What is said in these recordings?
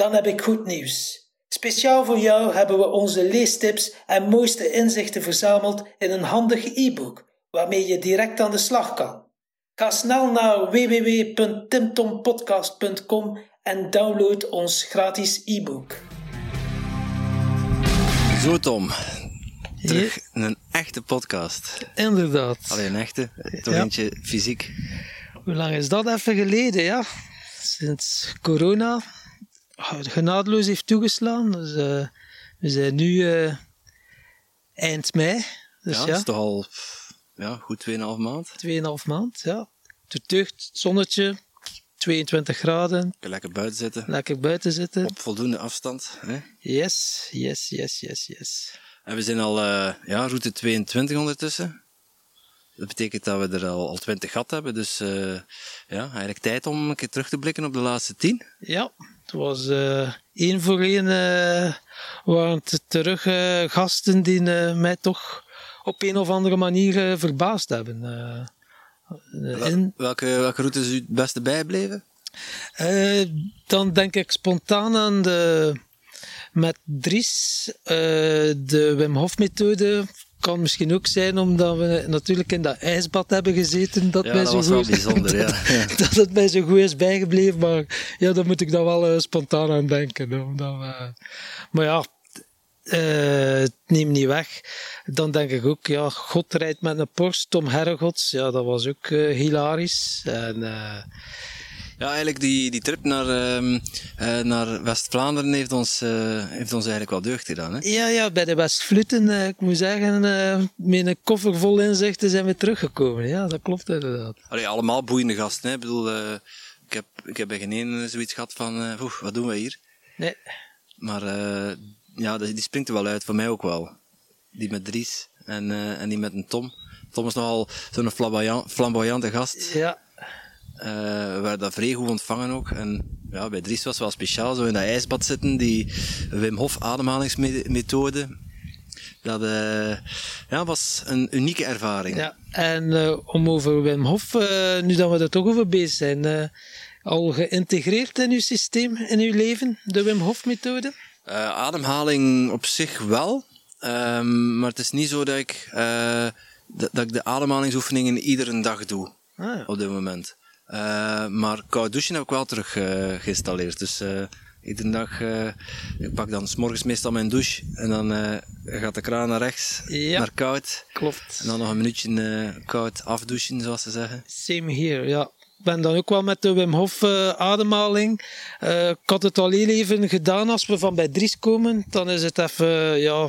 Dan heb ik goed nieuws. Speciaal voor jou hebben we onze leestips en mooiste inzichten verzameld in een handig e-book waarmee je direct aan de slag kan. Ga snel naar www.timtompodcast.com en download ons gratis e-book. Zo Tom, terug in een echte podcast. Inderdaad. Alleen een echte, toch Ja. eentje fysiek. Hoe lang is dat even geleden, ja? Sinds corona genadeloos heeft toegeslaan. Dus, eh, we zijn nu eh, eind mei. Dus ja, ja, dat is toch al ja, goed 2,5 maand. 2,5 maand. Ja. De tucht, zonnetje, 22 graden, lekker buiten zitten. lekker buiten zitten. Op voldoende afstand. Hè? Yes, yes, yes, yes, yes. En we zijn al eh, ja, route 22 ondertussen. Dat betekent dat we er al, al 20 gehad hebben. Dus eh, ja, eigenlijk tijd om een keer terug te blikken op de laatste 10. Ja, het was eh één voor één eh, waren het terug gasten die mij toch op een of andere manier verbaasd hebben. In- Welke, welke route is u het beste bijgebleven? Eh, dan denk ik spontaan aan de met Dries, de Wim Hof methode. Kan misschien ook zijn omdat we natuurlijk in dat ijsbad hebben gezeten. Dat, Ja, mij dat zo was wel goed, bijzonder, ja. Ja. dat het mij zo goed is bijgebleven. Maar ja, daar moet ik dan wel eh, spontaan aan denken. Omdat, maar ja, eh, het neemt niet weg. Dan denk ik ook, ja, God rijdt met een Porsche, Tom Herregods. Ja, dat was ook eh, hilarisch. En eh, Ja, eigenlijk die, die trip naar, ehm, eh, naar West-Vlaanderen heeft ons, eh, heeft ons eigenlijk wel deugd gedaan. Hè? Ja, ja, bij de Westvluten, eh, ik moet zeggen, met een koffer vol inzichten zijn we teruggekomen. Ja, dat klopt inderdaad. Allee, allemaal boeiende gasten. Hè? Ik bedoel, ik, heb, ik heb bij geen ene zoiets gehad van, oeh, wat doen we hier? Nee, Maar ja, die, die springt er wel uit, voor mij ook wel. Die met Dries en, en die met een Tom. Tom is nogal zo'n flamboyant, flamboyante gast. ja, we werden dat vrij goed ontvangen ook. En ja, bij Dries was het wel speciaal, zo in dat ijsbad zitten, die Wim Hof ademhalingsmethode. Dat eh, ja, was een unieke ervaring. ja. En eh, om over Wim Hof, eh, nu dat we er toch over bezig zijn, eh, al geïntegreerd in uw systeem, in uw leven, de Wim Hof methode? Eh, ademhaling op zich wel, Ehm, maar het is niet zo dat ik, eh, dat, dat ik de ademhalingsoefeningen iedere dag doe Ah, ja. op dit moment. Eh, maar koud douchen heb ik wel terug eh, geïnstalleerd. Dus eh, iedere dag, ik pak dan 's morgens meestal mijn douche en dan gaat de kraan naar rechts, Ja. naar koud. Klopt. En dan nog een minuutje koud afdouchen, zoals ze zeggen. Same here, ja. Ik ben dan ook wel met de Wim Hof ademhaling. Eh, ik had het al heel even gedaan als we van bij Dries komen. Dan is het even, ja,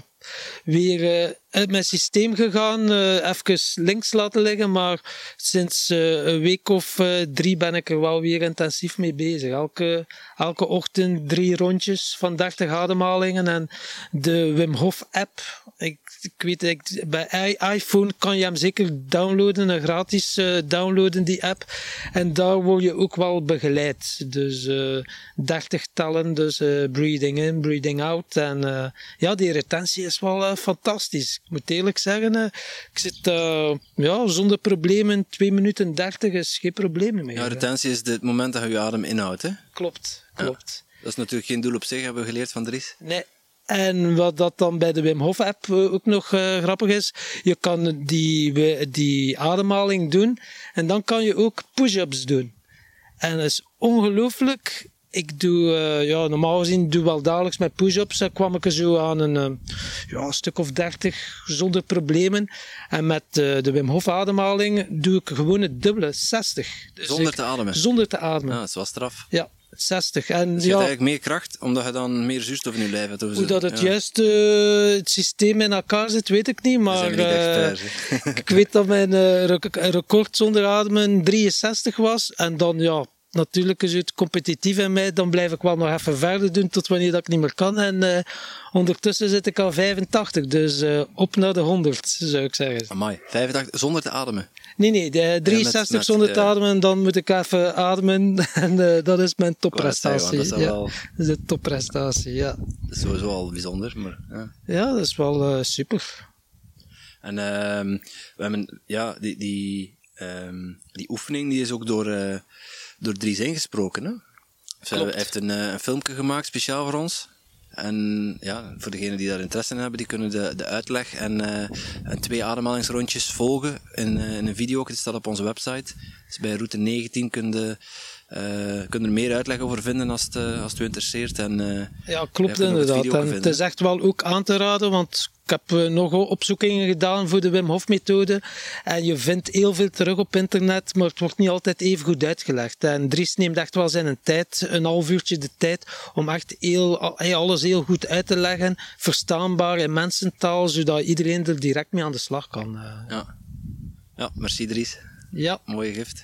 weer uit mijn systeem gegaan. eh even links laten liggen. Maar sinds eh, een week of eh, drie ben ik er wel weer intensief mee bezig. Elke, elke ochtend drie rondjes van 30 ademhalingen. En de Wim Hof app. Ik, ik weet, ik, bij iPhone kan je hem zeker downloaden, een gratis downloaden, die app. En daar word je ook wel begeleid. Dus eh 30 tellen, dus breathing in, breathing out. En ja, die retentie is wel fantastisch. Ik moet eerlijk zeggen, eh, ik zit eh, ja, zonder problemen, 2 minuten 30 is geen probleem meer. Ja, retentie is het moment dat je je adem inhoudt. Hè? Klopt, klopt. Dat is natuurlijk geen doel op zich, hebben we geleerd van Dries. Nee. En wat dat dan bij de Wim Hof app eh, ook nog grappig is, je kan die, die ademhaling doen en dan kan je ook push-ups doen. En dat is ongelooflijk. Ik doe, eh, ja, normaal gezien doe wel dagelijks met push-ups. Dan kwam ik er zo aan een, eh, ja, een stuk of dertig zonder problemen. En met eh, de Wim Hof ademhaling doe ik gewoon het dubbele, 60. Dus Zonder ik- te ademen. Zonder te ademen. Ja, dat is wel straf. Ja, 60. En Dus je ja, hebt eigenlijk meer kracht, omdat je dan meer zuurstof in je lijf hebt. hoe dat het Ja. juist het systeem in elkaar zit, weet ik niet. Maar niet ik weet dat mijn rec- record zonder ademen 63 was. En dan ja, natuurlijk is het competitief in mij, dan blijf ik wel nog even verder doen tot wanneer dat ik niet meer kan. En uh, ondertussen zit ik al 85, dus uh, op naar de 100 zou ik zeggen. Amai, 85 zonder te ademen? Nee, nee, de 63 ja, met, met, zonder te ademen, dan moet ik even ademen en uh, dat is mijn topprestatie. Dat is, ja, dat is de topprestatie, ja. Dat is sowieso al bijzonder, maar... Ja, ja dat is wel super. En uh, we hebben, ja, die, die, um, die oefening die is ook door, door Dries ingesproken. Hè? Hij heeft een, uh, een filmpje gemaakt speciaal voor ons. En ja, voor degenen die daar interesse in hebben, die kunnen de, de uitleg en, uh, en twee ademhalingsrondjes volgen in, in een video. Dat staat op onze website. Dus bij route 19 kun je uh, kun er meer uitleg over vinden als het, uh, als het u interesseert. En, uh, ja, klopt inderdaad. En het is echt wel ook aan te raden, want ik heb nog opzoekingen gedaan voor de Wim Hof methode. En je vindt heel veel terug op internet, maar het wordt niet altijd even goed uitgelegd. En Dries neemt echt wel zijn tijd, een half uurtje de tijd, om echt heel, alles heel goed uit te leggen. Verstaanbaar in mensentaal, zodat iedereen er direct mee aan de slag kan. Ja. ja, merci Dries. Ja. Mooie gift.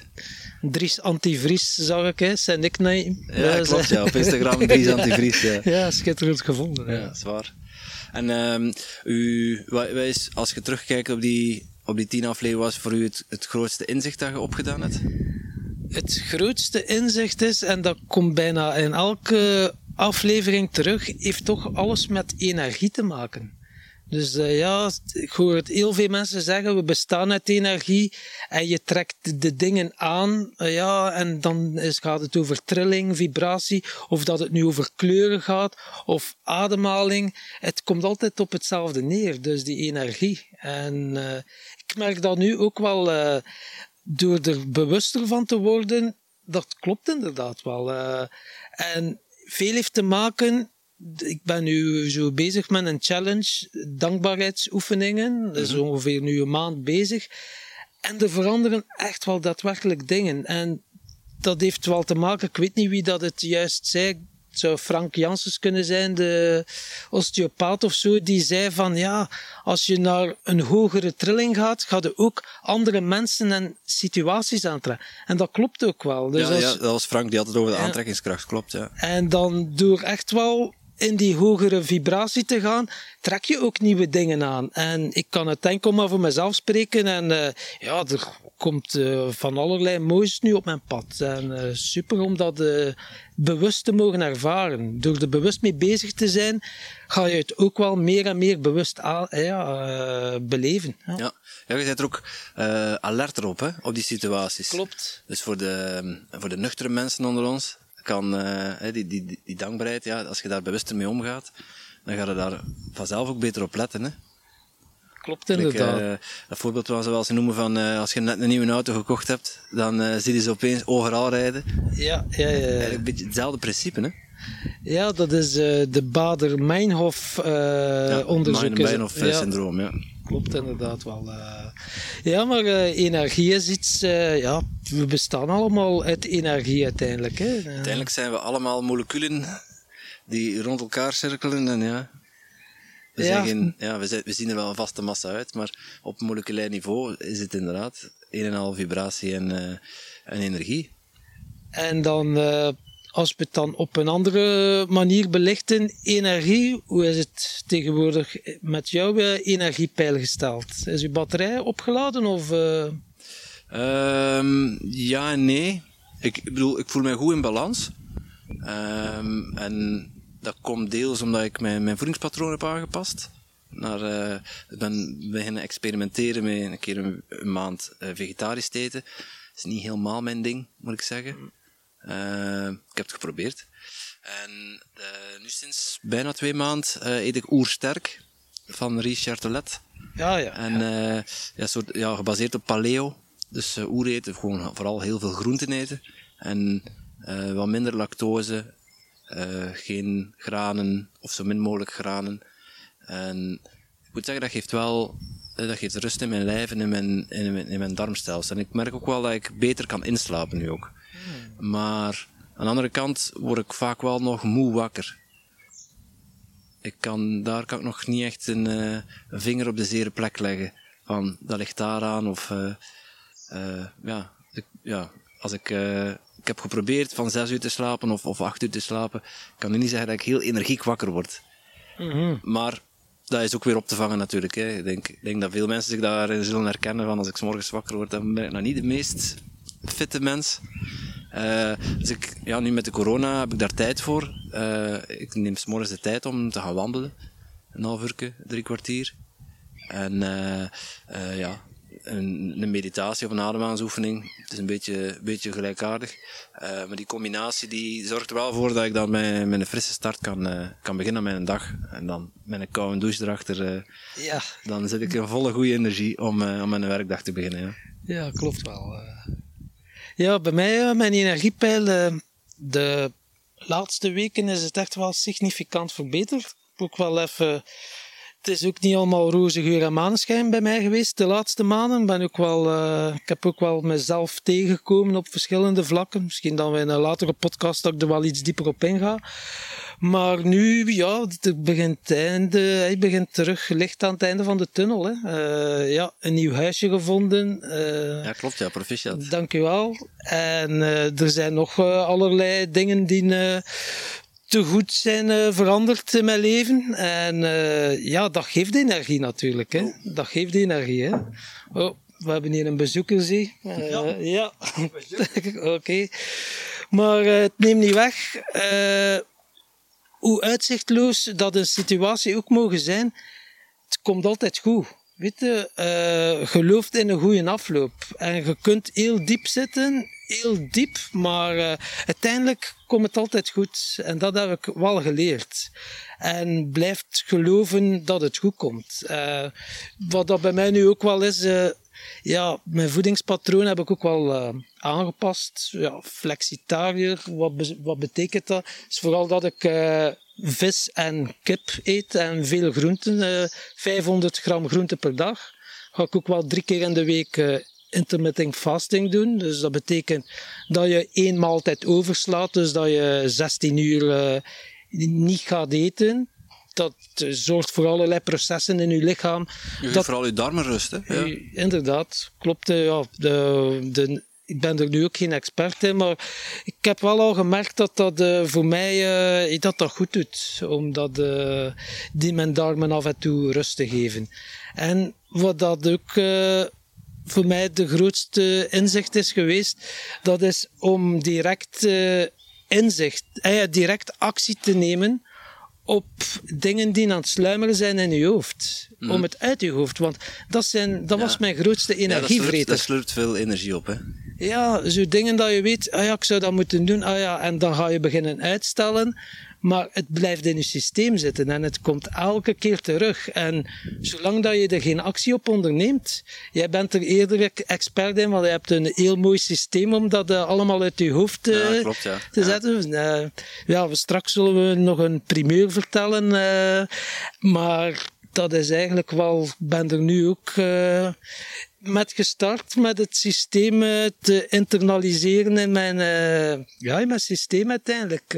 Dries Antivries zag ik, hè, zijn nickname. Ja, klopt, ja. Op Instagram Dries Antivries, ja. ja, schitterend gevonden. Ja, zwaar. En um, u, wat, wat is, als je terugkijkt op die, op die tien afleveringen, was voor u het, het grootste inzicht dat je opgedaan hebt? Het grootste inzicht is, en dat komt bijna in elke aflevering terug, heeft toch alles met energie te maken. Dus uh, ja, ik hoor het heel veel mensen zeggen, we bestaan uit energie en je trekt de dingen aan, uh, ja, en dan is, gaat het over trilling, vibratie, of dat het nu over kleuren gaat, of ademhaling. Het komt altijd op hetzelfde neer, dus die energie. En uh, ik merk dat nu ook wel, door er bewuster van te worden, dat klopt inderdaad wel. en veel heeft te maken ik ben nu zo bezig met een challenge, dankbaarheidsoefeningen. Dat is mhm. ongeveer nu een maand bezig. En er veranderen echt wel daadwerkelijk dingen. En dat heeft wel te maken, ik weet niet wie dat het juist zei. Het zou Frank Janssens kunnen zijn, de osteopaat of zo, die zei van ja, als je naar een hogere trilling gaat, ga je ook andere mensen en situaties aantrekken. En dat klopt ook wel. Dus ja, als, ja, dat was Frank, die had het over de aantrekkingskracht, klopt. Ja. En dan door echt wel in die hogere vibratie te gaan, trek je ook nieuwe dingen aan. En ik kan het enkel maar voor mezelf spreken. En uh, ja, er komt uh, van allerlei moois nu op mijn pad. En uh, super om dat bewust te mogen ervaren. Door er bewust mee bezig te zijn, ga je het ook wel meer en meer bewust aan, ja, beleven. Ja. ja. Ja, je bent er ook alert op, hè, op die situaties. Klopt. Dus voor de, voor de nuchtere mensen onder ons, kan, uh, die, die, die dankbaarheid, ja, als je daar bewuster mee omgaat, dan ga je daar vanzelf ook beter op letten. Hè. Klopt inderdaad. Uh, dat voorbeeld was wel ze noemen van uh, als je net een nieuwe auto gekocht hebt, dan zie je ze opeens overal rijden. Ja, ja, ja. Eigenlijk een beetje hetzelfde principe, hè? Ja, dat is de Bader-Meinhof ja, onderzoek. Meinhof-syndroom, ja klopt inderdaad wel. Uh, ja, maar uh, energie is iets, uh, ja, we bestaan allemaal uit energie uiteindelijk. Hè. Uiteindelijk zijn we allemaal moleculen die rond elkaar cirkelen en ja. We, ja, we, zijn, we zien er wel een vaste massa uit, maar op moleculair niveau is het inderdaad een en al vibratie en, en energie. En dan als we het dan op een andere manier belichten, energie, hoe is het tegenwoordig met jouw eh, energiepeil gesteld? Is uw batterij opgeladen of... Uh... Um, ja en nee. Ik, bedoel, ik voel mij goed in balans. Um, en dat komt deels omdat ik mijn, mijn voedingspatroon heb aangepast. Naar, uh, ik ben beginnen experimenteren met een keer een, maand uh, vegetarisch eten. Dat is niet helemaal mijn ding, moet ik zeggen. Uh, ik heb het geprobeerd. En uh, nu sinds bijna twee maanden uh, eet ik oersterk van Richard Tolet. Ja, ja. En ja, soort, ja, gebaseerd op paleo. Dus oer eten, gewoon vooral heel veel groenten eten. En wat minder lactose, geen granen of zo min mogelijk granen. En ik moet zeggen, dat geeft wel dat geeft rust in mijn lijf en in mijn, in mijn, in mijn darmstelsel. En ik merk ook wel dat ik beter kan inslapen nu ook. Maar aan de andere kant word ik vaak wel nog moe wakker. Ik kan, daar kan ik nog niet echt een, uh, een vinger op de zere plek leggen. Van, dat ligt daaraan of... Uh, uh, ja, ik, ja, als ik ik heb geprobeerd van zes uur te slapen of, of acht uur te slapen. Ik kan nu niet zeggen dat ik heel energiek wakker word. Mhm. Maar dat is ook weer op te vangen natuurlijk. Hè. Ik denk, ik denk dat veel mensen zich daarin zullen herkennen van als ik 's morgens wakker word, dan ben ik nog niet de meest fitte mens. Eh, dus ik, ja, nu met de corona heb ik daar tijd voor. Eh, ik neem 's morgens de tijd om te gaan wandelen. Een half uur, drie kwartier. En eh, ja, een, een meditatie of een ademhalingsoefening. Het is een beetje, beetje gelijkaardig. Maar die combinatie die zorgt er wel voor dat ik dan met, met een frisse start kan, kan beginnen met een dag. En dan met een koude douche erachter, Ja, dan zit ik in volle goede energie om, om een werkdag te beginnen. Ja. ja klopt wel. Ja, bij mij, eh, mijn energiepeil, eh, de laatste weken is het echt wel significant verbeterd. Ook wel even... Het is ook niet allemaal roze geur en maneschijn bij mij geweest de laatste maanden. Ben ook wel, eh, ik heb ook wel mezelf tegengekomen op verschillende vlakken. Misschien dan we in een latere podcast dat ik er wel iets dieper op inga. Maar nu, ja, het begint, het einde, hij begint terug licht aan het einde van de tunnel. Hè. Eh, ja, een nieuw huisje gevonden. eh, ja, klopt, ja, proficiat. Dank u wel. En er zijn nog allerlei dingen die te goed zijn eh, veranderd in mijn leven. En eh, ja, dat geeft energie natuurlijk. Hè. Dat geeft energie. Hè. Oh, we hebben hier een bezoeker, zie. Eh, Ja. ja. Oké. Maar het neemt niet weg. hoe uitzichtloos dat een situatie ook mogen zijn, het komt altijd goed. Weet je, gelooft in een goede afloop. En je kunt heel diep zitten, heel diep, maar eh, uiteindelijk komt het altijd goed. En dat heb ik wel geleerd. En blijft geloven dat het goed komt. Eh, wat dat bij mij nu ook wel is, eh, ja, mijn voedingspatroon heb ik ook wel aangepast. Ja, flexitariër, wat, wat betekent dat? is vooral dat ik vis en kip eet en veel groenten. eh 500 gram groenten per dag. Ga ik ook wel drie keer in de week intermittent fasting doen. Dus dat betekent dat je één maaltijd overslaat. Dus dat je 16 uur eh, niet gaat eten. Dat eh, zorgt voor allerlei processen in je lichaam. Je Dat vooral je darmen rust. Hè? Ja. eh, Inderdaad, klopt. Ja, de, de, ik ben er nu ook geen expert in, maar ik heb wel al gemerkt dat dat voor mij eh, dat dat goed doet. Omdat die mijn darmen af en toe rust te geven. En wat dat ook voor mij de grootste inzicht is geweest, dat is om direct eh, inzicht, eh, ja, direct actie te nemen op dingen die aan het sluimeren zijn in je hoofd. Om het uit je hoofd. Want dat, zijn, dat was mijn grootste Ja, energievreter. dat slurpt veel energie op. Hè? Ja, zo dingen dat je weet, ah ja, ik zou dat moeten doen, ah ja, en dan ga je beginnen uitstellen. Maar het blijft in je systeem zitten en het komt elke keer terug. En zolang dat je er geen actie op onderneemt, jij bent er eerder expert in, want je hebt een heel mooi systeem om dat eh, allemaal uit je hoofd eh, Ja, klopt, ja. te Ja. zetten. Eh, ja, we- straks zullen we nog een primeur vertellen, eh, maar dat is eigenlijk wel, ik ben er nu ook eh, met gestart met het systeem eh, te internaliseren in mijn, eh, ja, in mijn systeem uiteindelijk.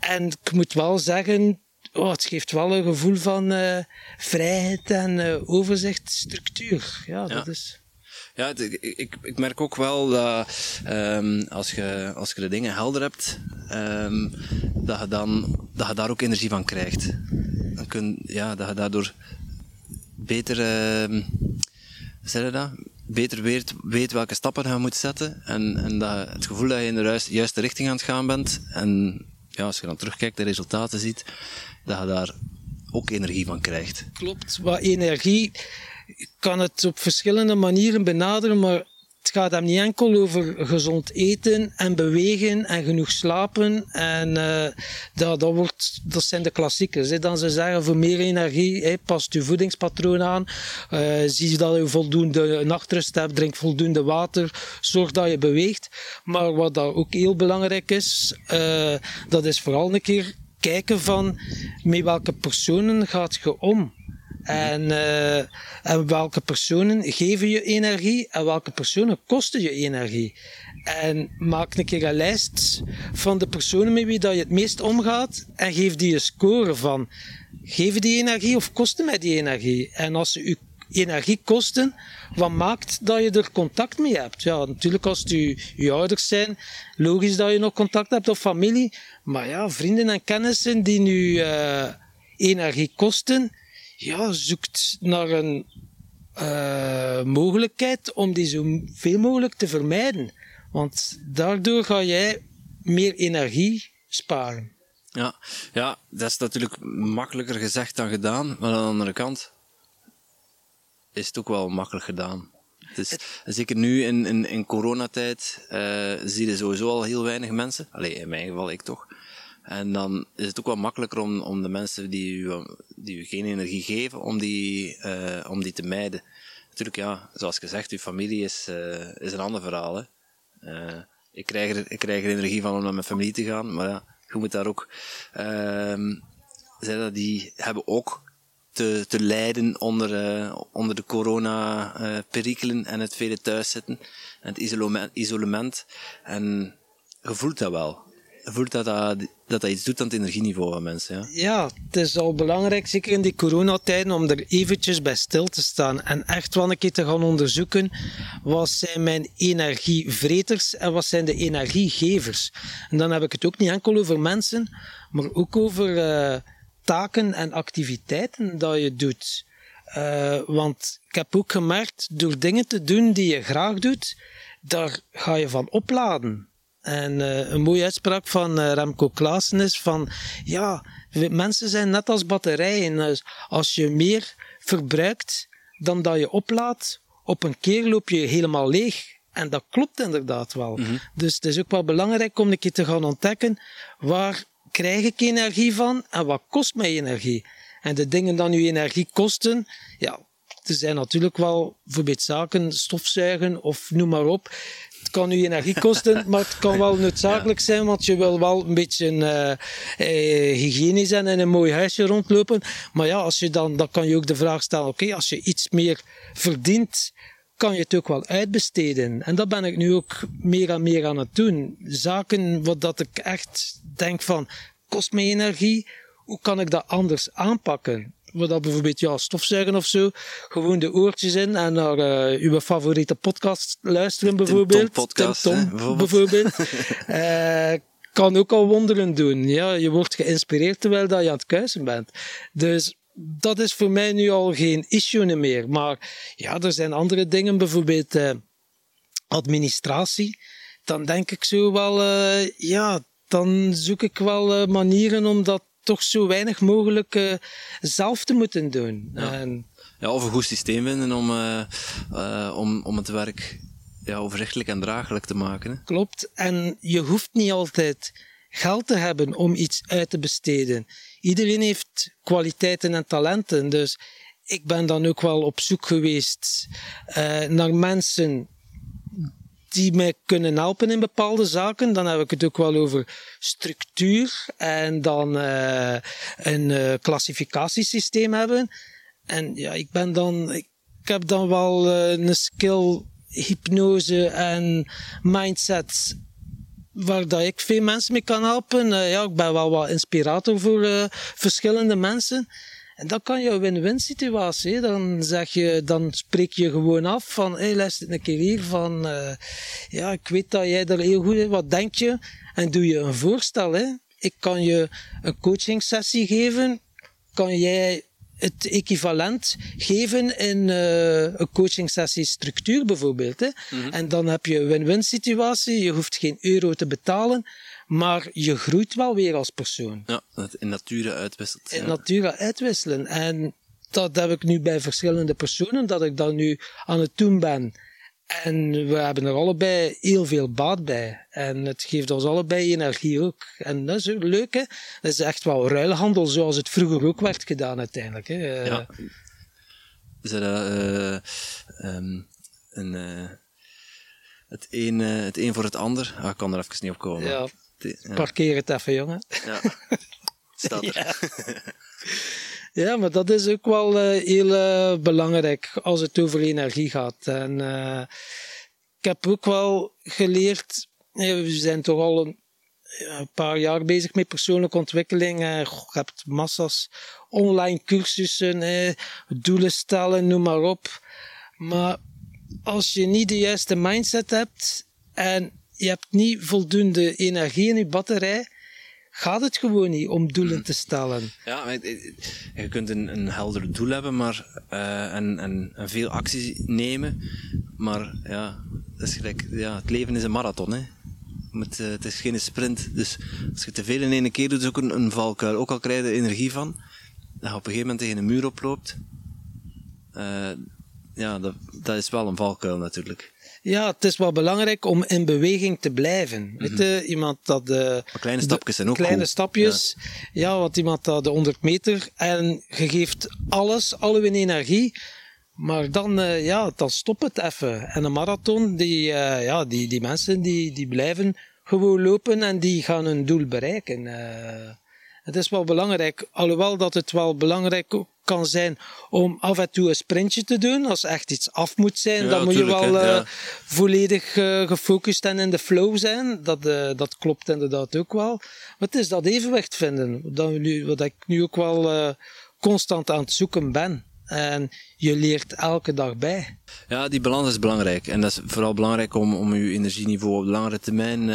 En ik moet wel zeggen, oh, het geeft wel een gevoel van eh, vrijheid en eh, overzicht, structuur. Ja, dat is... Ja, het- ik, ik, merk ook wel dat ehm, als, je, als je de dingen helder hebt, ehm, dat, je dan, dat je daar ook energie van krijgt. Dan kun, ja, dat je daardoor beter, ehm, zeg je dat? beter weet, weet welke stappen je moet zetten en, en dat het gevoel dat je in de juiste, juiste richting aan het gaan bent. En ja, als je dan terugkijkt, de resultaten ziet, dat je daar ook energie van krijgt. Klopt. Wat energie kan het op verschillende manieren benaderen, maar het gaat hem niet enkel over gezond eten en bewegen en genoeg slapen. En eh, dat, dat, wordt, dat zijn de klassiekers. Hè. Dan ze zeggen voor meer energie, hè, past je voedingspatroon aan. eh, zie dat je voldoende nachtrust hebt, drink voldoende water, zorg dat je beweegt. Maar wat dat ook heel belangrijk is, eh, dat is vooral een keer kijken van met welke personen gaat je om. En, eh, en welke personen geven je energie en welke personen kosten je energie. En maak een keer een lijst van de personen met wie dat je het meest omgaat en geef die een score van geven die energie of kosten mij die energie. En als ze u energiekosten, wat maakt dat je er contact mee hebt? Ja, natuurlijk als het je, je ouders zijn, logisch dat je nog contact hebt of familie. Maar ja, vrienden en kennissen die nu uh, energie kosten, ja, zoekt naar een uh, mogelijkheid om die zo veel mogelijk te vermijden. Want daardoor ga jij meer energie sparen. Ja, ja, dat is natuurlijk makkelijker gezegd dan gedaan. Maar aan de andere kant is het ook wel makkelijk gedaan. Dus, zeker nu in, in, in coronatijd uh, zie je sowieso al heel weinig mensen. Alleen in mijn geval ik toch. En dan is het ook wel makkelijker om, om de mensen die u, die u geen energie geven, om die, uh, om die te mijden. Natuurlijk, ja, zoals gezegd, uw familie is, uh, is een ander verhaal. Uh, ik, krijg er, ik krijg er energie van om naar mijn familie te gaan, maar ja, je moet daar ook... Uh, dat die hebben ook te, te lijden onder, onder de corona-perikelen en het vele thuiszitten en het isolement. isolement. En je voelt dat wel voelt dat dat, iets doet aan het energieniveau van mensen. Ja? ja, het is al belangrijk, zeker in die coronatijden, om er eventjes bij stil te staan en echt wel een keer te gaan onderzoeken wat zijn mijn energievreters en wat zijn de energiegevers. En dan heb ik het ook niet enkel over mensen, maar ook over uh, taken en activiteiten dat je doet. Uh, want ik heb ook gemerkt, door dingen te doen die je graag doet, daar ga je van opladen. En uh, een mooie uitspraak van uh, Remco Klaassen is van, ja, mensen zijn net als batterijen. Dus als je meer verbruikt dan dat je oplaadt, op een keer loop je helemaal leeg. En dat klopt inderdaad wel. Mm -hmm. Dus het is ook wel belangrijk om een keer te gaan ontdekken, waar krijg ik energie van en wat kost mij energie? En de dingen die nu energie kosten, ja, er zijn natuurlijk wel bijvoorbeeld zaken, stofzuigen of noem maar op, het kan u energie kosten, maar het kan wel noodzakelijk zijn, want je wil wel een beetje uh, uh, hygiënisch zijn en een mooi huisje rondlopen. Maar ja, als je dan, dan kan je ook de vraag stellen, oké, okay, als je iets meer verdient, kan je het ook wel uitbesteden. En dat ben ik nu ook meer en meer aan het doen. Zaken wat dat ik echt denk van, kost mij energie, hoe kan ik dat anders aanpakken? Wat dat bijvoorbeeld ja, stofzuigen of zo, gewoon de oortjes in en naar uh, uw favoriete podcast luisteren bijvoorbeeld. Tim Tom podcast, Tim Tom, hè, bijvoorbeeld. uh, kan ook al wonderen doen. Ja, je wordt geïnspireerd terwijl dat je aan het kuisen bent. Dus dat is voor mij nu al geen issue meer. Maar ja, er zijn andere dingen, bijvoorbeeld uh, administratie. Dan denk ik zo wel, ja, dan zoek ik wel manieren om dat toch zo weinig mogelijk uh, zelf te moeten doen. Ja. En, ja, of een goed systeem vinden om, uh, uh, om, om het werk ja, overzichtelijk en draaglijk te maken. Klopt. En je hoeft niet altijd geld te hebben om iets uit te besteden. Iedereen heeft kwaliteiten en talenten. Dus ik ben dan ook wel op zoek geweest naar mensen die mij kunnen helpen in bepaalde zaken. Dan heb ik het ook wel over structuur en dan uh, een uh, klassificatiesysteem hebben. En ja, ik ben dan, ik heb dan wel uh, een skill hypnose en mindset waar ik veel mensen mee kan helpen. ja, ik ben wel wat inspirator voor verschillende mensen. En dat kan je een win-win situatie. Dan zeg je, dan spreek je gewoon af van, hé, hey, luister een keer hier van, uh, ja, ik weet dat jij er heel goed in, wat denk je? En doe je een voorstel, hè. Ik kan je een coaching sessie geven, kan jij het equivalent geven in uh, een coaching sessie structuur bijvoorbeeld. Hè? Mm -hmm. En dan heb je een win-win situatie, je hoeft geen euro te betalen, maar je groeit wel weer als persoon. Ja, het in nature uitwisselt. In ja. nature uitwisselen. En dat heb ik nu bij verschillende personen, dat ik dat nu aan het doen ben. En we hebben er allebei heel veel baat bij. En het geeft ons allebei energie ook. En dat is ook leuk, hè? Dat is echt wel ruilhandel, zoals het vroeger ook werd gedaan uiteindelijk. Hè? Ja. Is dat uh, um, een, uh, het, een, uh, het een voor het ander? Ah, ik kan er even niet op komen. Ja. Ja. Parkeer het even, jongen. Ja. Staat er. Ja. ja. maar dat is ook wel uh, heel uh, belangrijk als het over energie gaat. En uh, ik heb ook wel geleerd, we zijn toch al een, een paar jaar bezig met persoonlijke ontwikkeling. Je hebt massa's online cursussen, doelen stellen, noem maar op. Maar als je niet de juiste mindset hebt en je hebt niet voldoende energie in je batterij, gaat het gewoon niet om doelen hmm. te stellen. Ja, je kunt een, een helder doel hebben maar, uh, en, en, en, veel acties nemen, maar ja, dat is gelijk, ja, het leven is een marathon. Hè. Met, uh, het is geen sprint. Dus als je te veel in één keer doet, is ook een, een valkuil. Ook al krijg je er energie van, dat je op een gegeven moment tegen een muur oploopt. Uh, ja, dat, dat is wel een valkuil natuurlijk. Ja, het is wel belangrijk om in beweging te blijven. Mm Weet je, iemand dat de... kleine stapjes zijn ook Kleine stapjes. Ja. ja, want iemand dat de 100 meter en je geeft alles, alle in energie. Maar dan, uh, ja, dan stopt het even. En een marathon, die, uh, ja, die, die mensen die, die blijven gewoon lopen en die gaan hun doel bereiken. Uh, het is wel belangrijk, alhoewel dat het wel belangrijk kan zijn om af en toe een sprintje te doen. Als echt iets af moet zijn, dan moet je wel uh, volledig uh, gefocust en in de flow zijn. Dat, uh, dat klopt inderdaad ook wel. Maar het is dat evenwicht vinden, dat nu, wat ik nu ook wel constant aan het zoeken ben. En je leert elke dag bij. Ja, die balans is belangrijk. En dat is vooral belangrijk om, om je energieniveau op langere termijn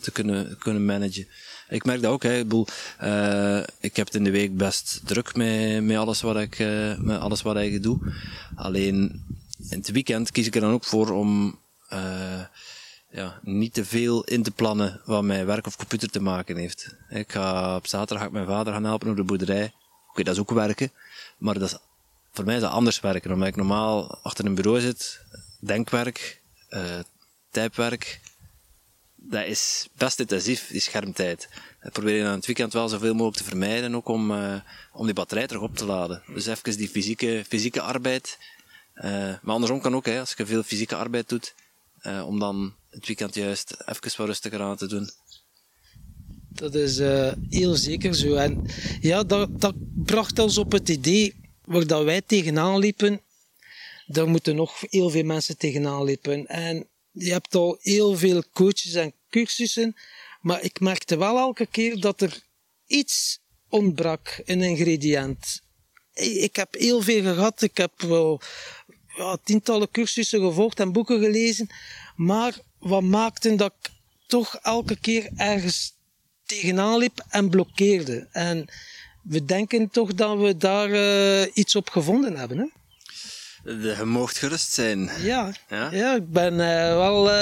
te kunnen, kunnen managen. Ik merk dat ook. Hè. Ik, bedoel, uh, ik heb het in de week best druk met, met, alles, wat ik, uh, met alles wat ik doe. Alleen in het weekend kies ik er dan ook voor om ja, niet te veel in te plannen wat mijn werk of computer te maken heeft. Ik ga op zaterdag mijn vader gaan helpen op de boerderij. Oké, dat is ook werken. Maar dat is, voor mij is dat anders werken. Omdat ik normaal achter een bureau zit, denkwerk, uh, typewerk, dat is best intensief, die schermtijd. Dat probeer je aan het weekend wel zoveel mogelijk te vermijden, ook om, uh, om die batterij terug op te laden. Dus even die fysieke, fysieke arbeid. Uh, maar andersom kan ook, hè, als je veel fysieke arbeid doet, om dan het weekend juist even wat rustiger aan te doen. Dat is heel zeker zo. En ja, dat bracht ons op het idee waar dat wij tegenaan liepen. Daar moeten nog heel veel mensen tegenaan liepen. En je hebt al heel veel coaches en cursussen, maar ik merkte wel elke keer dat er iets ontbrak, een ingrediënt. Ik heb heel veel gehad, ik heb wel ja, tientallen cursussen gevolgd en boeken gelezen, maar wat maakte dat ik toch elke keer ergens tegenaan liep en blokkeerde. En we denken toch dat we daar uh, iets op gevonden hebben. Hè? je moogt gerust zijn. Ja, ja? ja ik ben uh, wel... Uh,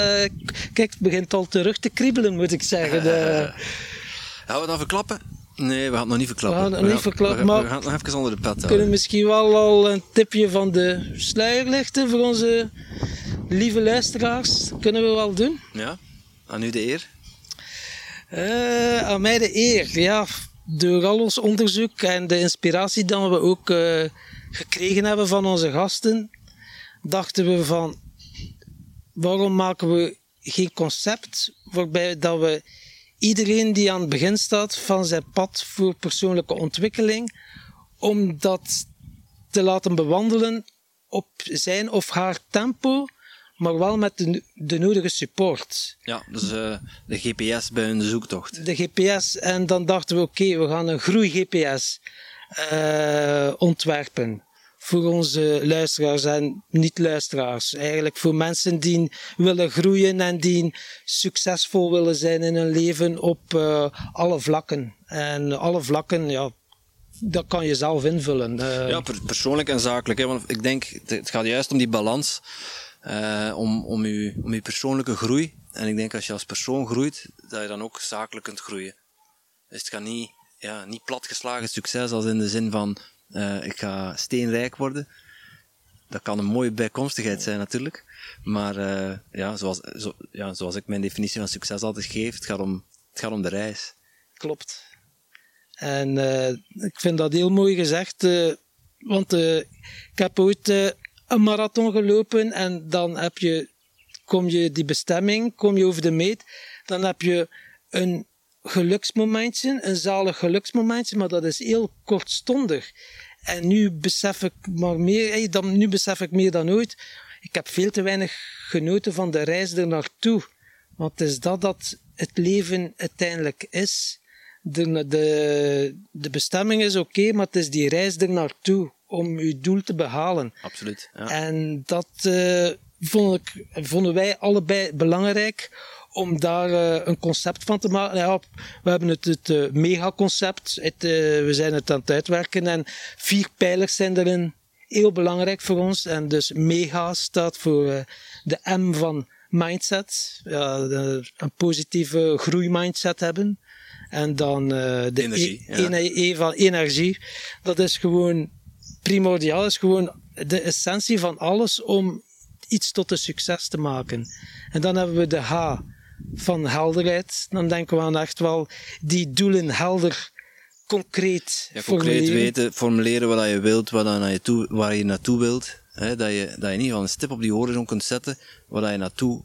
kijk, het begint al terug te kriebelen, moet ik zeggen. De... Gaan we dan verklappen? Nee, we gaan het nog niet verklappen. We gaan het niet verklappen, maar... We gaan het nog even onder de pet We kunnen misschien wel al een tipje van de sluier lichten voor onze lieve luisteraars. Dat kunnen we wel doen. Ja, aan u de eer. Aan mij de eer, ja. Door al ons onderzoek en de inspiratie dat we ook gekregen hebben van onze gasten, dachten we van waarom maken we geen concept waarbij dat we iedereen die aan het begin staat van zijn pad voor persoonlijke ontwikkeling, om dat te laten bewandelen op zijn of haar tempo, maar wel met de, de nodige support. Ja, dus uh, de GPS bij hun zoektocht. De GPS, en dan dachten we: oké, we gaan een groei-GPS uh, ontwerpen voor onze luisteraars en niet-luisteraars. Eigenlijk voor mensen die willen groeien en die succesvol willen zijn in hun leven op uh, alle vlakken. En alle vlakken, ja, dat kan je zelf invullen. Ja, persoonlijk en zakelijk. Hè, want ik denk, het gaat juist om die balans, uh, om, om, je, persoonlijke groei. En ik denk als je als persoon groeit, dat je dan ook zakelijk kunt groeien. Dus het gaat niet ja, niet platgeslagen succes als in de zin van uh, ik ga steenrijk worden. Dat kan een mooie bijkomstigheid zijn natuurlijk. Maar uh, ja, zoals, zo, ja, zoals ik mijn definitie van succes altijd geef, het gaat om, het gaat om de reis. Klopt. En ik vind dat heel mooi gezegd. want ik heb ooit een marathon gelopen en dan heb je, kom je die bestemming, kom je over de meet, dan heb je een geluksmomentje, een zalig geluksmomentje, maar dat is heel kortstondig. En nu besef ik maar meer, dan, nu besef ik meer dan ooit, ik heb veel te weinig genoten van de reis er naartoe. Want het is dat dat het leven uiteindelijk is. De, de, de bestemming is oké, maar het is die reis er naartoe om je doel te behalen. Absoluut. Ja. En dat uh, vond ik, vonden wij allebei belangrijk om daar uh, een concept van te maken. Ja, we hebben het, het uh, megaconcept, het, we zijn het aan het uitwerken en vier pijlers zijn erin heel belangrijk voor ons. En dus mega staat voor de M van mindset, een positieve groeimindset hebben. En dan uh, de energie, e, ja. e, van energie. Dat is gewoon primordiaal, is gewoon de essentie van alles om iets tot een succes te maken. En dan hebben we de H van helderheid. Dan denken we aan echt wel die doelen helder, concreet ja, Concreet weten, formuleren wat je wilt, wat je toe, waar je naartoe wilt. Hè, dat, je, dat je in ieder geval een stip op die horizon kunt zetten waar je naartoe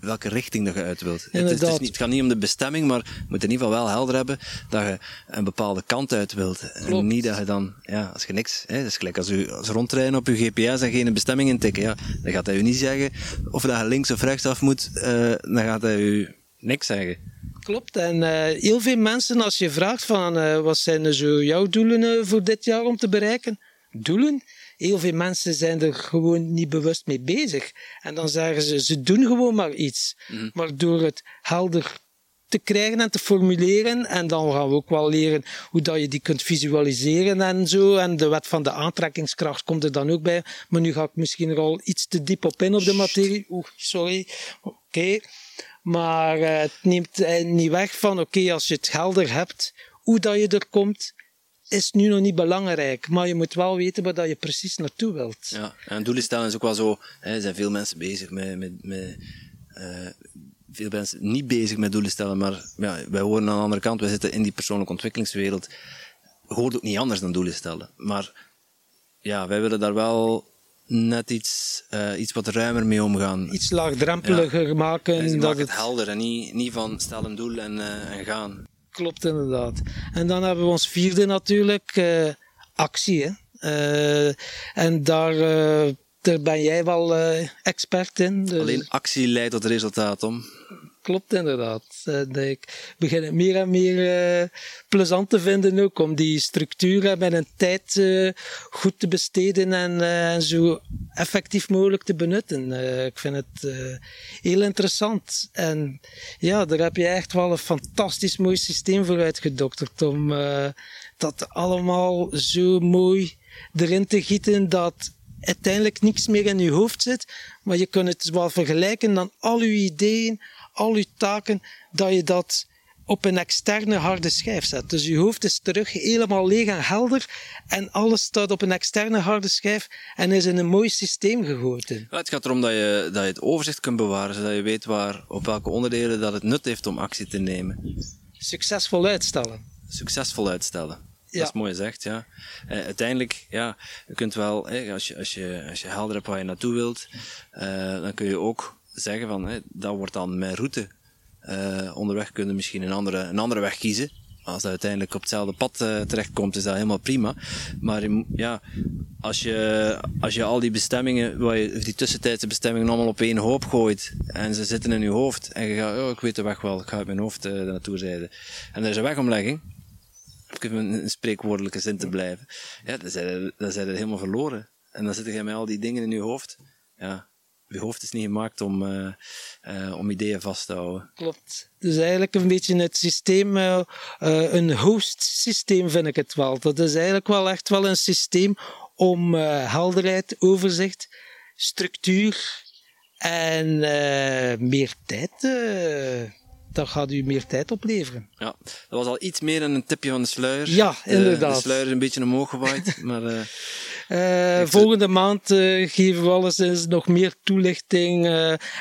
welke richting dat je uit wilt. Het, is, het, is niet, het, gaat niet om de bestemming, maar je moet in ieder geval wel helder hebben dat je een bepaalde kant uit wilt. En niet dat je dan, ja, als je niks, hè, dat is gelijk als je als rondrijden op je GPS en geen bestemming intikken, ja, dan gaat hij je niet zeggen of dat je links of rechts af moet, uh, dan gaat hij je niks zeggen. Klopt, en uh, heel veel mensen, als je vraagt van uh, wat zijn zo jouw doelen voor dit jaar om te bereiken, doelen? Heel veel mensen zijn er gewoon niet bewust mee bezig. En dan zeggen ze, ze doen gewoon maar iets. Mm. Maar door het helder te krijgen en te formuleren. En dan gaan we ook wel leren hoe dat je die kunt visualiseren en zo. En de wet van de aantrekkingskracht komt er dan ook bij. Maar nu ga ik misschien er al iets te diep op in op de materie. Oeh, sorry. Oké. Maar uh, het neemt uh, niet weg van, oké, als je het helder hebt, hoe dat je er komt, is nu nog niet belangrijk, maar je moet wel weten waar je precies naartoe wilt. Ja, en doelen stellen is ook wel zo, hè, er zijn veel mensen bezig met, met, met uh, veel mensen niet bezig met doelen stellen, maar ja, wij horen aan de andere kant, wij zitten in die persoonlijke ontwikkelingswereld, hoort ook niet anders dan doelen stellen. Maar ja, wij willen daar wel net iets, uh, iets wat ruimer mee omgaan. Iets laagdrempeliger ja. maken. Dus dat het helder en niet, niet van stel een doel en, uh, en gaan. Klopt inderdaad. En dan hebben we ons vierde natuurlijk, uh, actie. Hè? Uh, en daar, uh, daar ben jij wel expert in. Dus... Alleen actie leidt tot resultaat om klopt inderdaad. Uh, ik begin het meer en meer uh, plezant te vinden ook om die structuren met een tijd goed te besteden en, en, zo effectief mogelijk te benutten. ik vind het heel interessant. En ja, daar heb je echt wel een fantastisch mooi systeem voor uitgedokterd om dat allemaal zo mooi erin te gieten dat uiteindelijk niks meer in je hoofd zit, maar je kunt het wel vergelijken dan al je ideeën, al je taken, dat je dat op een externe harde schijf zet. Dus je hoofd is terug helemaal leeg en helder en alles staat op een externe harde schijf en is in een mooi systeem gegoten. Ja, het gaat erom dat je, dat je het overzicht kunt bewaren, zodat je weet waar, op welke onderdelen dat het nut heeft om actie te nemen. Succesvol uitstellen. Succesvol uitstellen. Dat is mooi gezegd, ja. Uh, uiteindelijk, ja, je kunt wel, als, je, als, je, als je helder hebt waar je naartoe wilt, uh, dan kun je ook zeggen van, dat wordt dan mijn route. Uh, onderweg kunnen misschien een andere, een andere weg kiezen. Als dat uiteindelijk op hetzelfde pad terechtkomt, is dat helemaal prima. Maar ja, als je, als je al die bestemmingen, je, die tussentijdse bestemmingen allemaal op één hoop gooit, en ze zitten in je hoofd, en je gaat, oh, ik weet de weg wel, ik ga uit mijn hoofd uh, naartoe rijden. En er is een wegomlegging, om een spreekwoordelijke zin te blijven, ja, dan zijn, dan zijn helemaal verloren. En dan zit je met al die dingen in je hoofd. Ja, je hoofd is niet gemaakt om, uh, uh, om ideeën vast te houden. Klopt. Dus eigenlijk een beetje het systeem, uh, een host systeem vind ik het wel. Dat is eigenlijk wel echt wel een systeem om helderheid, overzicht, structuur en meer tijd dat gaat u meer tijd opleveren. Ja, dat was al iets meer dan een tipje van de sluier. Ja, inderdaad. de sluier is een beetje omhoog gewaaid, maar... Uh, uh, volgende maand uh, geven we alleszins nog meer toelichting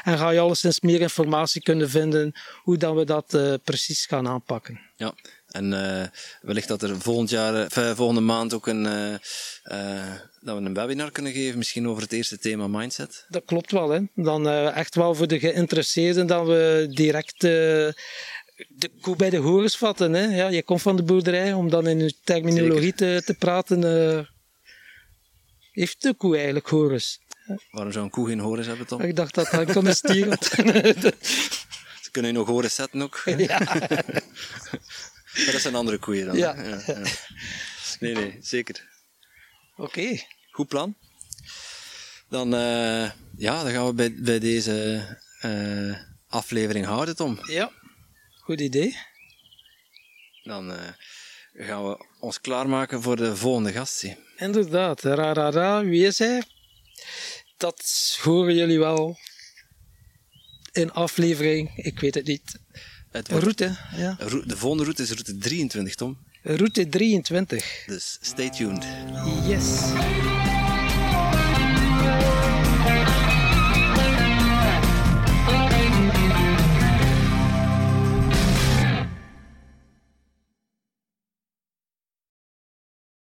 en ga je alleszins meer informatie kunnen vinden hoe dan we dat precies gaan aanpakken. Ja, en wellicht dat er volgend jaar, volgende maand ook een dat we een webinar kunnen geven, misschien over het eerste thema mindset? Dat klopt wel. Hè. Dan echt wel voor de geïnteresseerden dat we direct de koe bij de horens vatten. Hè. Ja, je komt van de boerderij om dan in uw terminologie te, te, praten. Uh, heeft de koe eigenlijk horens? Waarom zou een koe geen horens hebben, Tom? Ik dacht dat hij kon een stier Ze kunnen je nog horen zetten ook. Ja. maar dat zijn andere koeien dan. Ja. Nee, nee, zeker. Oké. Goed plan. Dan, eh, ja, dan gaan we bij, bij deze eh, aflevering houden, Tom. Ja. Goed idee. Dan eh, gaan we ons klaarmaken voor de volgende gast. Inderdaad. Ra, ra, ra. Wie is hij? Dat horen jullie wel in aflevering. Ik weet het niet. Het wordt- Route. Ja. De volgende route is route 23, Tom. Route 23. Dus stay tuned. Yes.